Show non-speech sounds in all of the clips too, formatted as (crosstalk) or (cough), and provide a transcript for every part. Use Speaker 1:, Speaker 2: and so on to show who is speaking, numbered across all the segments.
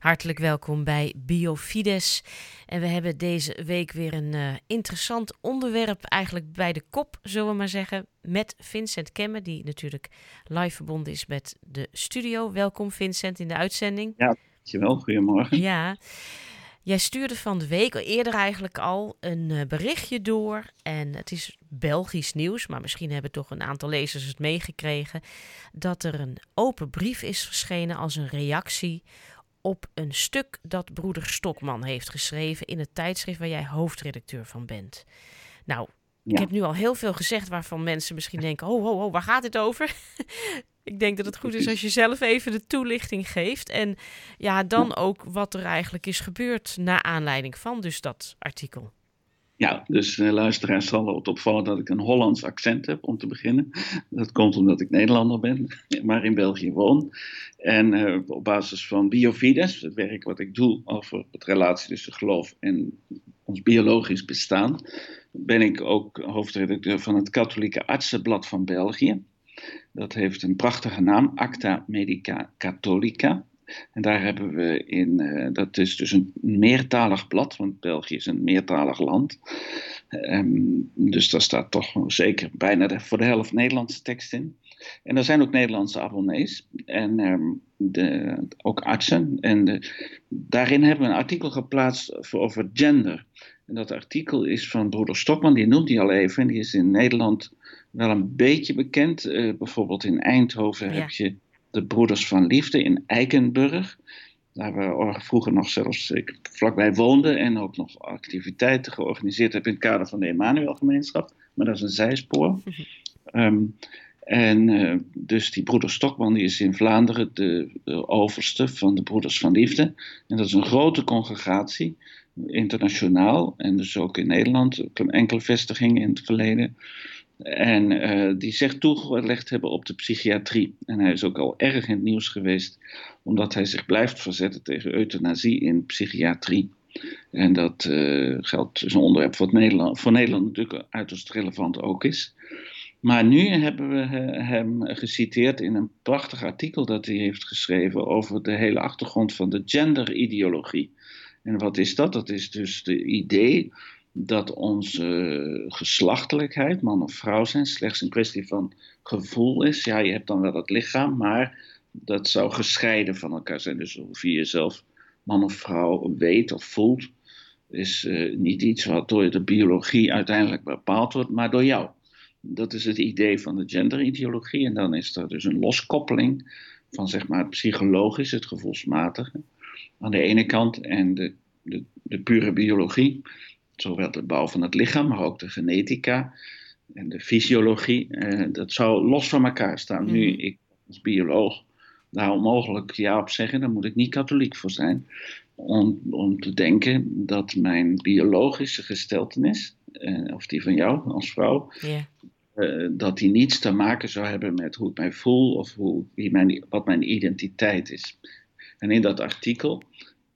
Speaker 1: Hartelijk welkom bij Biofides. En we hebben deze week weer een uh, interessant onderwerp, eigenlijk bij de kop, zullen we maar zeggen, met Vincent Kemme, die natuurlijk live verbonden is met de studio. Welkom Vincent in de uitzending.
Speaker 2: Ja, dankjewel. Goedemorgen.
Speaker 1: Ja. Jij stuurde van de week, eerder eigenlijk al, een uh, berichtje door. En het is Belgisch nieuws, maar misschien hebben toch een aantal lezers het meegekregen. Dat er een open brief is verschenen als een reactie op een stuk dat broeder Stokman heeft geschreven in het tijdschrift waar jij hoofdredacteur van bent. Nou, ik heb nu al heel veel gezegd waarvan mensen misschien denken: oh, oh, oh, waar gaat dit over? (laughs) ik denk dat het goed is als je zelf even de toelichting geeft. En ja, dan ook wat er eigenlijk is gebeurd naar aanleiding van dus dat artikel.
Speaker 2: Ja, dus uh, luisteraars zal het dat ik een Hollands accent heb om te beginnen. Dat komt omdat ik Nederlander ben, (laughs) maar in België woon. En uh, op basis van Biofides, het werk wat ik doe over het relatie tussen geloof en ons biologisch bestaan, ben ik ook hoofdredacteur van het Katholieke Artsenblad van België. Dat heeft een prachtige naam, Acta Medica Catholica. En daar hebben we in, uh, dat is dus een meertalig blad, want België is een meertalig land. Um, dus daar staat toch zeker bijna de, voor de helft Nederlandse tekst in. En er zijn ook Nederlandse abonnees en um, de, ook artsen. En de, daarin hebben we een artikel geplaatst over gender. En dat artikel is van broeder Stokman, die noemt hij al even. Die is in Nederland wel een beetje bekend. Uh, bijvoorbeeld in Eindhoven ja. heb je de Broeders van Liefde in Eikenburg. Daar we vroeger nog zelfs ik vlakbij woonde en ook nog activiteiten georganiseerd heb in het kader van de Emmanuelgemeenschap. Maar dat is een zijspoor. Um, en uh, dus die broeder Stokman die is in Vlaanderen de, de, overste van de Broeders van Liefde. En dat is een grote congregatie, internationaal. En dus ook in Nederland, enkele vestigingen in het verleden. En uh, die zich toegelegd hebben op de psychiatrie. En hij is ook al erg in het nieuws geweest, omdat hij zich blijft verzetten tegen euthanasie in psychiatrie. En dat uh, geldt, is een onderwerp wat Nederland, voor Nederland natuurlijk uiterst relevant ook is. Maar nu hebben we hem geciteerd in een prachtig artikel dat hij heeft geschreven over de hele achtergrond van de genderideologie. En wat is dat? Dat is dus de idee dat onze geslachtelijkheid, man of vrouw zijn, slechts een kwestie van gevoel is. Ja, je hebt dan wel het lichaam, maar dat zou gescheiden van elkaar zijn. Dus of je jezelf man of vrouw weet of voelt, is uh, niet iets wat door de biologie uiteindelijk bepaald wordt, maar door jou. Dat is het idee van de genderideologie. En dan is er dus een loskoppeling van zeg maar het psychologische, het gevoelsmatige aan de ene kant en de, de, de pure biologie zowel de bouw van het lichaam, maar ook de genetica en de fysiologie. Eh, dat zou los van elkaar staan. Mm. Nu, mhm. ik als bioloog daar onmogelijk ja op zeggen, dan moet ik niet katholiek voor zijn. Om, om te denken dat mijn biologische gesteltenis, eh, of die van jou als vrouw, yeah. uh, dat die niets te maken zou hebben met hoe ik mij voel of hoe, wie mijn, wat mijn identiteit is. En in dat artikel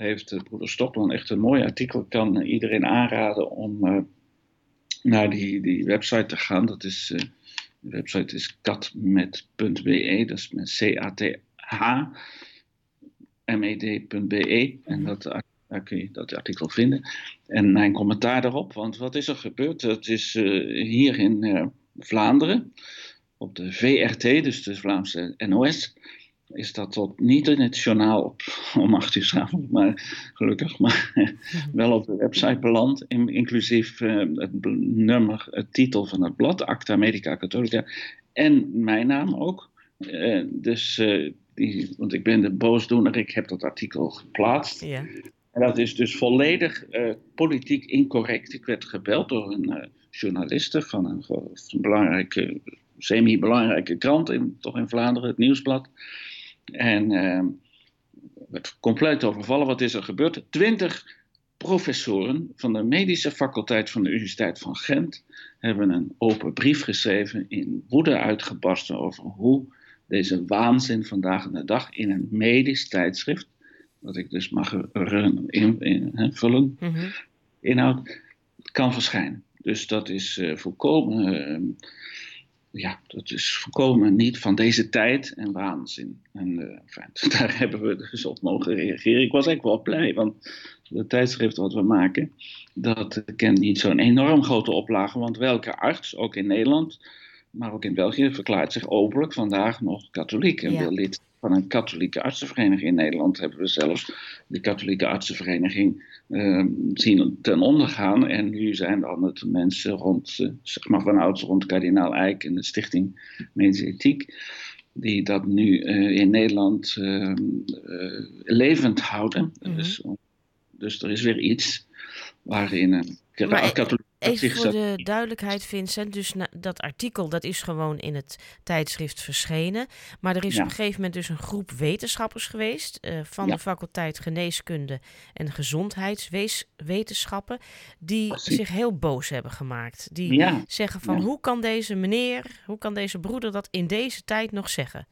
Speaker 2: heeft broeder Stokman echt een mooi artikel. Ik kan iedereen aanraden om uh, naar die, die website te gaan. Dat is, uh, de website is katmet.be, dat is met C-A-T-H med.be. En dat, daar kun je dat artikel vinden. En mijn commentaar daarop, want wat is er gebeurd? Het is hier in Vlaanderen, op de VRT, dus de Vlaamse NOS is dat tot niet in het journaal op, (laughs) om acht uur s avonds, maar gelukkig, maar (laughs) wel op de website beland, inclusief uh, het nummer, het titel van het blad, Acta Medica Catholica, en mijn naam ook. Uh, dus, uh, die, want ik ben de boosdoener, ik heb dat artikel geplaatst. Ja. En dat is dus volledig politiek incorrect. Ik werd gebeld door een journaliste van een, een belangrijke, semi-belangrijke krant, in, toch in Vlaanderen, het Nieuwsblad. En uh, werd compleet overvallen. Wat is er gebeurd? Twintig professoren van de medische faculteit van de Universiteit van Gent hebben een open brief geschreven in woede uitgebarsten over hoe deze waanzin vandaag de dag in een medisch tijdschrift, wat ik dus mag invullen, mm -hmm. inhoud, kan verschijnen. Dus dat is uh, volkomen uh, ja, dat is volkomen niet van deze tijd en waanzin. En uh, (laughs) daar hebben we dus op mogen reageren. Ik was eigenlijk wel blij, want de tijdschrift wat we maken, dat kent niet zo'n enorm grote oplage. Want welke arts, ook in Nederland, maar ook in België, verklaart zich openlijk vandaag nog katholiek en wil lid van een katholieke artsenvereniging. In Nederland hebben we zelfs de katholieke artsenvereniging uh, zien ten onder gaan. En nu zijn dan het mensen rond, uh, zeg maar vanouds rond kardinaal Eijk en de Stichting Medische Ethiek, die dat nu uh, in Nederland ehm, eh, levend houden. Mm -hmm. dus, dus er is weer iets waarin een katholiek
Speaker 1: Even voor de duidelijkheid, Vincent. Dus dat artikel dat is gewoon in het tijdschrift verschenen. Maar er is op een gegeven moment dus een groep wetenschappers geweest. Uh, van de faculteit Geneeskunde en Gezondheidswetenschappen. Die zich heel boos hebben gemaakt. Die zeggen van hoe kan deze meneer, hoe kan deze broeder dat in deze tijd nog zeggen?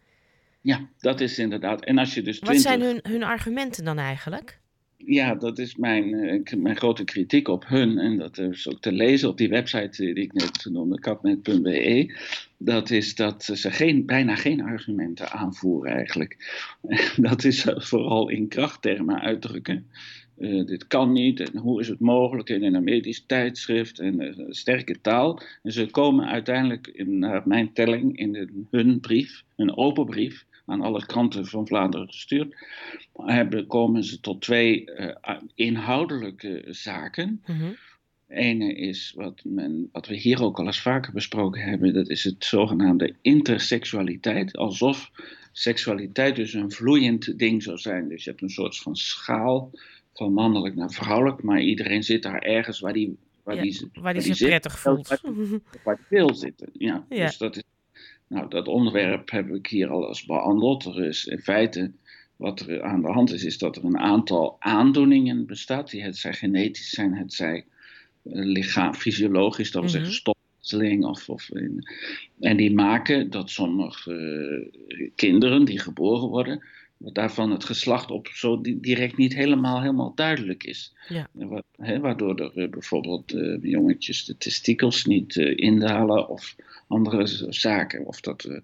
Speaker 2: Ja, dat is inderdaad. En als je dus.
Speaker 1: 20... Wat zijn hun, hun argumenten dan eigenlijk?
Speaker 2: Ja, dat is mijn, eh, mijn grote kritiek op hun. En dat is ook te lezen op die website die ik net noemde, katnet.be. Dat is dat ze geen, bijna geen argumenten aanvoeren eigenlijk. (laughs) Dat is vooral in krachttermen uitdrukken. Dit kan niet en hoe is het mogelijk in een medisch tijdschrift en sterke taal. En ze komen uiteindelijk, in, naar mijn telling, in hun brief, een open brief, aan alle kranten van Vlaanderen gestuurd, hebben, komen ze tot twee uh, inhoudelijke zaken. Mm Ene is wat, men, wat we hier ook al eens vaker besproken hebben, dat is het zogenaamde interseksualiteit. Alsof seksualiteit dus een vloeiend ding zou zijn. Dus je hebt een soort van schaal van mannelijk naar vrouwelijk, maar iedereen zit daar ergens waar die, waar
Speaker 1: ja,
Speaker 2: die,
Speaker 1: waar die, zich prettig voelt.
Speaker 2: Waar, waar die wil zitten. Ja, ja. Dus dat is nou, dat onderwerp heb ik hier al eens behandeld. Er is in feite, wat er aan de hand is, is dat er een aantal aandoeningen bestaat, die het zij genetisch zijn, het zij uh, lichaam, fysiologisch, dat we zeggen mhm. stofwisseling. Of, of in, en die maken dat sommige uh, kinderen die geboren worden, daarvan het geslacht op zo direct niet helemaal, helemaal duidelijk is. Ja. waardoor er uh, bijvoorbeeld jongetjes de testikels niet indalen of andere zaken. Of dat uh,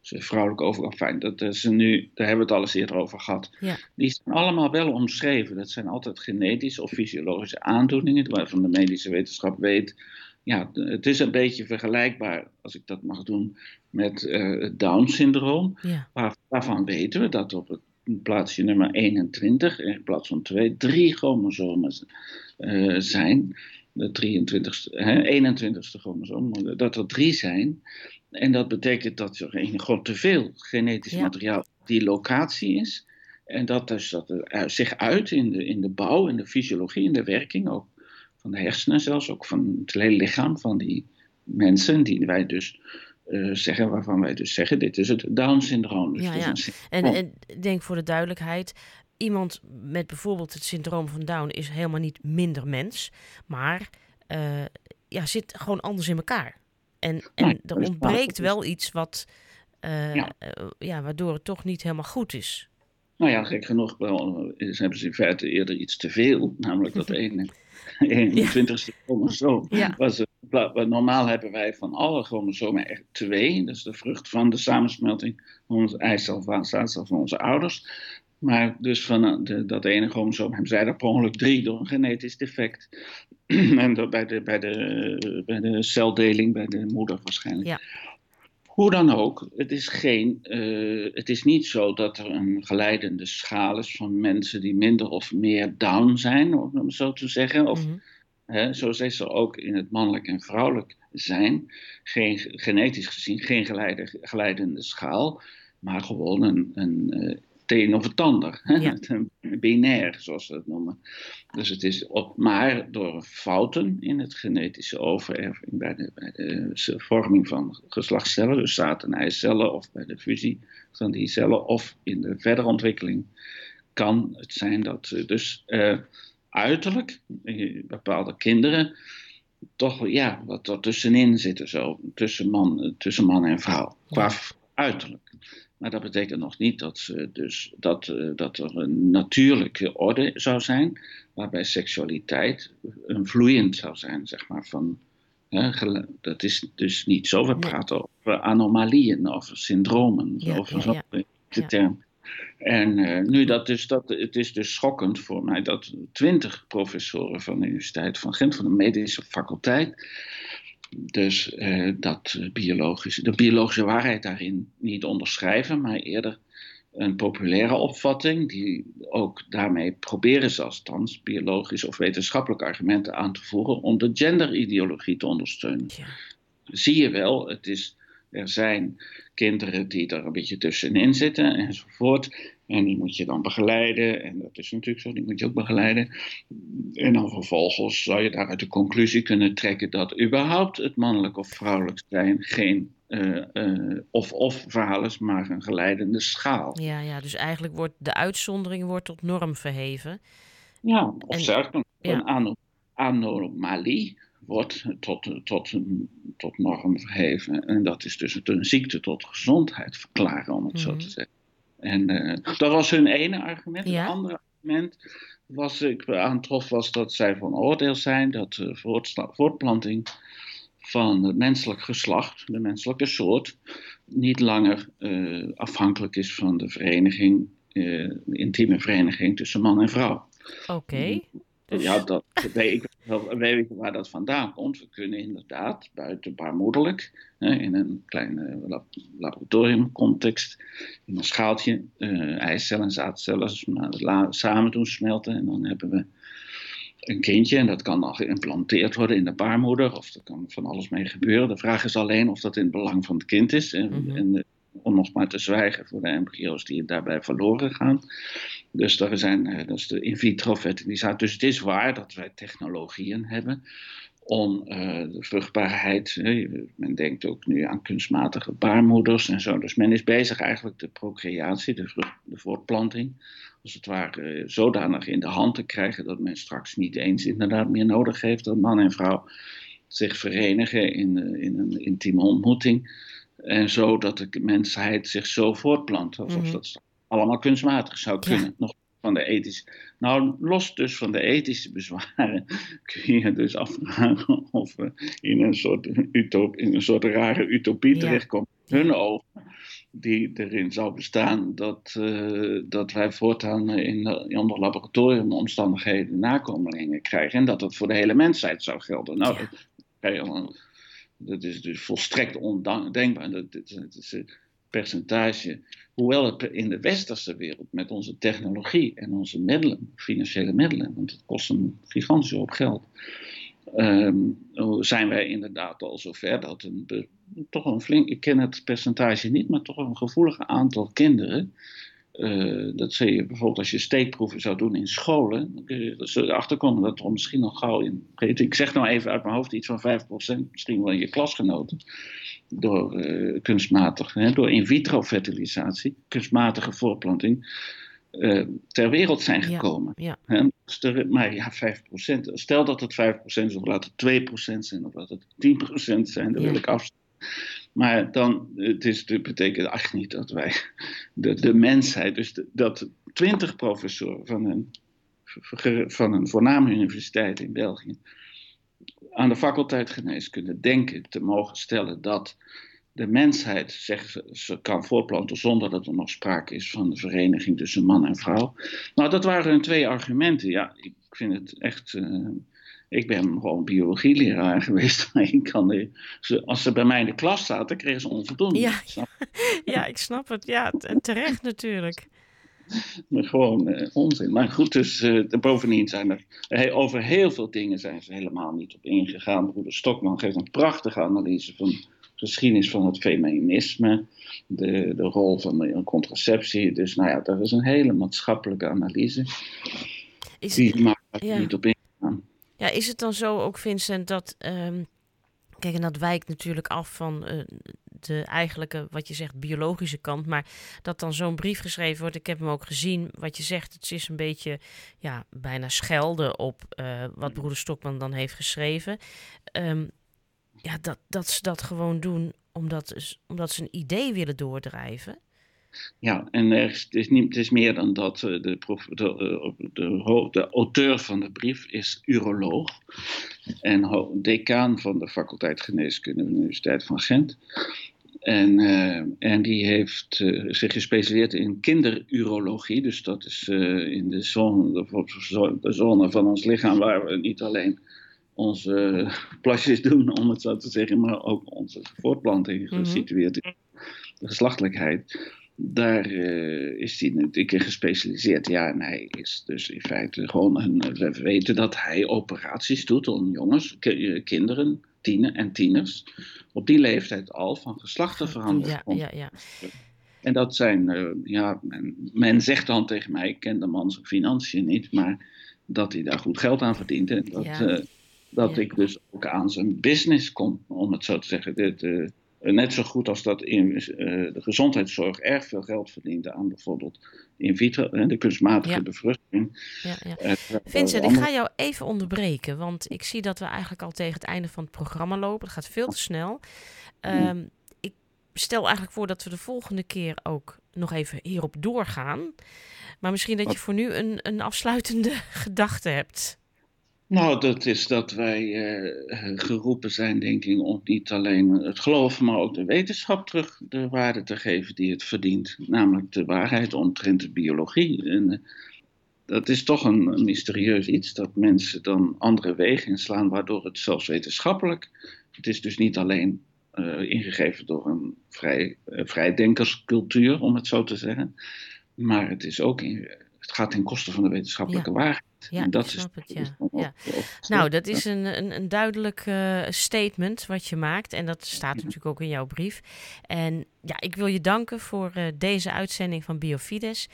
Speaker 2: ze vrouwelijk overgang. Fijn, dat uh, ze nu, daar hebben we het al eens eerder over gehad. Ja. Die zijn allemaal wel omschreven. Dat zijn altijd genetische of fysiologische aandoeningen, waarvan de medische wetenschap weet. Ja, het is een beetje vergelijkbaar, als ik dat mag doen, met uh, het Down-syndroom. Ja. Waar, waarvan weten we dat op het plaatsje nummer 21, in plaats van 2, drie chromosomen uh, zijn de 23 hè, 21ste chromosoom, dat er drie zijn. En dat betekent dat er een, te veel genetisch materiaal die locatie is. En dat dus dat er zich uit in de, in de bouw, in de fysiologie, in de werking ook van de hersenen zelfs, ook van het hele lichaam van die mensen die wij dus uh, zeggen, waarvan wij dus zeggen, dit is het Down-syndroom. Dus
Speaker 1: ja, ja. En, en denk voor de duidelijkheid, iemand met bijvoorbeeld het syndroom van Down is helemaal niet minder mens, maar uh, ja, zit gewoon anders in elkaar. En, en er ontbreekt wel iets wat, uh, ja. Ja. waardoor het toch niet helemaal goed is.
Speaker 2: Nou ja, gek genoeg wel, hebben ze in feite eerder iets te veel, namelijk dat (laughs) ene. (laughs) 21ste chromosoom. Ja. Was normaal hebben wij van alle chromosomen echt twee. Dat is de vrucht van de samensmelting van onze eicel van, van onze ouders. Maar dus van eh, de, dat ene chromosoom hebben zij er per ongeluk drie door een genetisch defect. (clears throat) en bij de, bij, de, bij de celdeling bij de moeder waarschijnlijk. Ja. Hoe dan ook, het is, geen, uh, het is niet zo dat er een geleidende schaal is van mensen die minder of meer down zijn, om zo te zeggen. Of, mm -hmm. hè, zo is er ook in het mannelijk en vrouwelijk zijn, geen, genetisch gezien geen geleide, geleidende schaal, maar gewoon een, een uh, het een of het ander. Ja. (laughs) Binair, zoals ze dat noemen. Dus het is op, maar door fouten in het genetische overerving bij de, bij de vorming van geslachtscellen, dus zaad- en eicellen, of bij de fusie van die cellen, of in de verdere ontwikkeling, kan het zijn dat dus uh, uiterlijk bepaalde kinderen toch ja, wat er tussenin zitten, zo, tussen man, tussen man en vrouw, qua uiterlijk. Maar dat betekent nog niet dat, ze dus, dat, uh, dat er een natuurlijke orde zou zijn, waarbij seksualiteit een vloeiend zou zijn, zeg maar. Van, hè, dat is dus niet zo. We praten over anomalieën, over syndromen,
Speaker 1: Ja,
Speaker 2: over
Speaker 1: ja, ja.
Speaker 2: zo'n
Speaker 1: Ja.
Speaker 2: term. En eh, nu dat dus, dat, het is dus schokkend voor mij dat twintig professoren van de Universiteit van Gent, van de medische faculteit, dus eh, dat biologische, de biologische waarheid daarin niet onderschrijven, maar eerder een populaire opvatting, die ook daarmee proberen ze althans biologisch of wetenschappelijke argumenten aan te voeren om de genderideologie te ondersteunen.
Speaker 1: Ja.
Speaker 2: Zie je wel, het is, er zijn kinderen die er een beetje tussenin zitten enzovoort. En die moet je dan begeleiden. En dat is natuurlijk zo, die moet je ook begeleiden. En dan vervolgens zou je daaruit de conclusie kunnen trekken dat überhaupt het mannelijk of vrouwelijk zijn geen eh, eh, of-of verhaal is, maar een geleidende schaal.
Speaker 1: Ja, ja, dus eigenlijk wordt de uitzondering wordt tot norm verheven.
Speaker 2: Ja, of
Speaker 1: En-
Speaker 2: zelfs een,
Speaker 1: ja.
Speaker 2: anomalie wordt tot, tot, tot norm verheven. En dat is dus een ziekte tot gezondheid verklaren, om het zo
Speaker 1: Mhm.
Speaker 2: te zeggen. En eh, dat was hun ene argument.
Speaker 1: Ja.
Speaker 2: Het andere argument was ik aantrof was dat zij van oordeel zijn dat de voortsla- voortplanting van het menselijk geslacht, de menselijke soort, niet langer eh, afhankelijk is van de vereniging, de intieme vereniging tussen man en vrouw.
Speaker 1: Oké.
Speaker 2: Ja, dat weet ik wel weet ik waar dat vandaan komt. We kunnen inderdaad buiten baarmoederlijk, hè, in een klein lab- laboratoriumcontext, in een schaaltje, eh eicellen en zaadcellen samen doen smelten. En dan hebben we een kindje en dat kan al geïmplanteerd worden in de baarmoeder, of er kan van alles mee gebeuren. De vraag is alleen of dat in het belang van het kind is. En,
Speaker 1: Mhm.
Speaker 2: en eh, om nog maar te zwijgen voor de embryo's die daarbij verloren gaan. Dus daar zijn, eh, dat is de in vitro fertilisatie. Dus het is waar dat wij technologieën hebben om eh, de vruchtbaarheid. men denkt ook nu aan kunstmatige baarmoeders en zo. Dus men is bezig eigenlijk de procreatie, de, vrucht, de voortplanting, als het ware eh, zodanig in de hand te krijgen dat men straks niet eens inderdaad meer nodig heeft dat man en vrouw zich verenigen in, in een intieme ontmoeting. En zo dat de mensheid zich zo voortplant. Alsof
Speaker 1: Mhm.
Speaker 2: dat allemaal kunstmatig zou
Speaker 1: Ja.
Speaker 2: kunnen. Nog van de ethische. Nou, los dus van de ethische bezwaren (laughs) kun je dus afvragen of we in een soort, utop, in een soort rare utopie
Speaker 1: Ja.
Speaker 2: terechtkomen. Hun ogen, die erin zou bestaan dat, eh, dat wij voortaan in, in onder laboratoriumomstandigheden nakomelingen krijgen. En dat dat voor de hele mensheid zou gelden. Nou,
Speaker 1: Ja.
Speaker 2: dat, is dus volstrekt ondenkbaar. Dat, dat, dat is percentage. Hoewel het in de westerse wereld met onze technologie en onze middelen, financiële middelen, want het kost een gigantische hoop geld, ehm, zijn wij inderdaad al zover dat een, toch een flink, ik ken het percentage niet, maar toch een gevoelig aantal kinderen. eh, dat zie je bijvoorbeeld als je steekproeven zou doen in scholen. Dan kun je er achter komen dat er misschien nog gauw in. Ik zeg nou even uit mijn hoofd iets van 5%, misschien wel in je klasgenoten door eh, kunstmatig, hè, door in vitro fertilisatie, kunstmatige voortplanting, eh, ter wereld zijn gekomen.
Speaker 1: ja.
Speaker 2: Hè, dus er- maar ja, 5%. Stel dat het 5% is, of laat het 2% zijn, of laat het 10% zijn, daar
Speaker 1: Ja.
Speaker 2: wil ik af. Maar dan, het is, het betekent echt niet dat wij, de, de mensheid, dus de- dat 20 professoren van een, van een voorname universiteit in België, aan de faculteit geneeskunde denken te mogen stellen dat de mensheid zich ze kan voortplanten zonder dat er nog sprake is van de vereniging tussen man en vrouw. Nou, dat waren hun twee argumenten. Ja, ik vind het echt. eh, ik ben gewoon biologieleraar (laughs) geweest, maar ik kan de, ze, als ze bij mij in de klas zaten, kregen ze onvoldoende.
Speaker 1: Ja. (laughs) Ja, ik snap het. Ja, en terecht natuurlijk. (laughs)
Speaker 2: je? Gewoon eh, onzin. Maar goed, dus eh, bovendien zijn er he- over heel veel dingen zijn ze helemaal niet op ingegaan. Broeder Stokman geeft een prachtige analyse van de geschiedenis van het feminisme, de, de rol van de contraceptie. Dus nou ja, dat is een hele maatschappelijke analyse.
Speaker 1: Is,
Speaker 2: Die maakt
Speaker 1: Ja.
Speaker 2: niet op ingaan.
Speaker 1: Ja, is het dan zo ook, Vincent, dat. ehm, kijk, en dat wijkt natuurlijk af van eh, de eigenlijke, wat je zegt, biologische kant. Maar dat dan zo'n brief geschreven wordt. Ik heb hem ook gezien. Wat je zegt, het is een beetje. Ja, bijna schelden op eh, wat broeder Stokman dan heeft geschreven. Ehm, ja, dat, dat ze dat gewoon doen omdat, ze- omdat ze een idee willen doordrijven.
Speaker 2: Ja, en er is, het, is niet, het is meer dan dat. eh, De, prof, de, eh, de, de auteur van de brief is uroloog en decaan van de faculteit geneeskunde van de Universiteit van Gent. En, en die heeft zich gespecialiseerd in kinderurologie. Dus dat is in de zone, de zone van ons lichaam waar we niet alleen onze plasjes doen, om het zo te zeggen, maar ook onze voortplanting mhm. gesitueerd in de geslachtelijkheid. Daar is hij natuurlijk in gespecialiseerd. Ja, en hij is dus in feite gewoon een. We weten dat hij operaties doet aan jongens, eh, kinderen, tienen en tieners. Op die leeftijd al van geslachtenverandering.
Speaker 1: Ja, ja, ja.
Speaker 2: En dat zijn, uh, ja, men, men, zegt dan tegen mij, ik ken de man zijn financiën niet, maar dat hij daar goed geld aan verdient. En dat, ja dat ik dus ook aan zijn business kom, om het zo te zeggen. Dit, uh, net zo goed als dat in uh, de gezondheidszorg erg veel geld verdient aan bijvoorbeeld in vitro, de kunstmatige bevruchting.
Speaker 1: Ja, ja. Vincent, ik ga jou even onderbreken, want ik zie dat we eigenlijk al tegen het einde van het programma lopen. Het gaat veel te snel. Um, ik stel eigenlijk voor dat we de volgende keer ook nog even hierop doorgaan. Maar misschien dat je voor nu een, een afsluitende (laughs) gedachte hebt.
Speaker 2: Nou, dat is dat wij eh, geroepen zijn, denk ik, om niet alleen het geloof, maar ook de wetenschap terug de waarde te geven die het verdient. Namelijk de waarheid omtrent de biologie. En uh, dat is toch een, mysterieus iets, dat mensen dan andere wegen inslaan, waardoor het zelfs wetenschappelijk. Het is dus niet alleen uh, ingegeven door een vrij, vrijdenkerscultuur, om het zo te zeggen. Maar het, is ook in, het gaat ten koste van de wetenschappelijke waarheid.
Speaker 1: Ja, dat ik snap is, het, ja. ja. Nou, dat is een, een, een duidelijk uh, statement wat je maakt. En dat staat natuurlijk ook in jouw brief. En ja, ik wil je danken voor uh, deze uitzending van Biofides.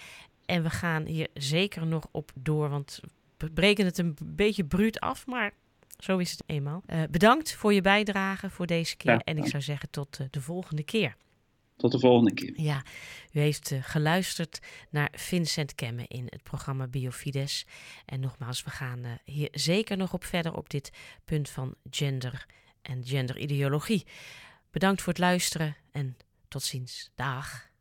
Speaker 1: En we gaan hier zeker nog op door, want we breken het een beetje bruut af, maar zo is het eenmaal. Uh, bedankt voor je bijdrage voor deze keer. en ik zou zeggen tot de volgende keer.
Speaker 2: Tot de volgende keer.
Speaker 1: Ja, u heeft uh, geluisterd naar Vincent Kemme in het programma Biofides. En nogmaals, we gaan uh, hier zeker nog op verder op dit punt van gender en genderideologie. Bedankt voor het luisteren en tot ziens. Dag.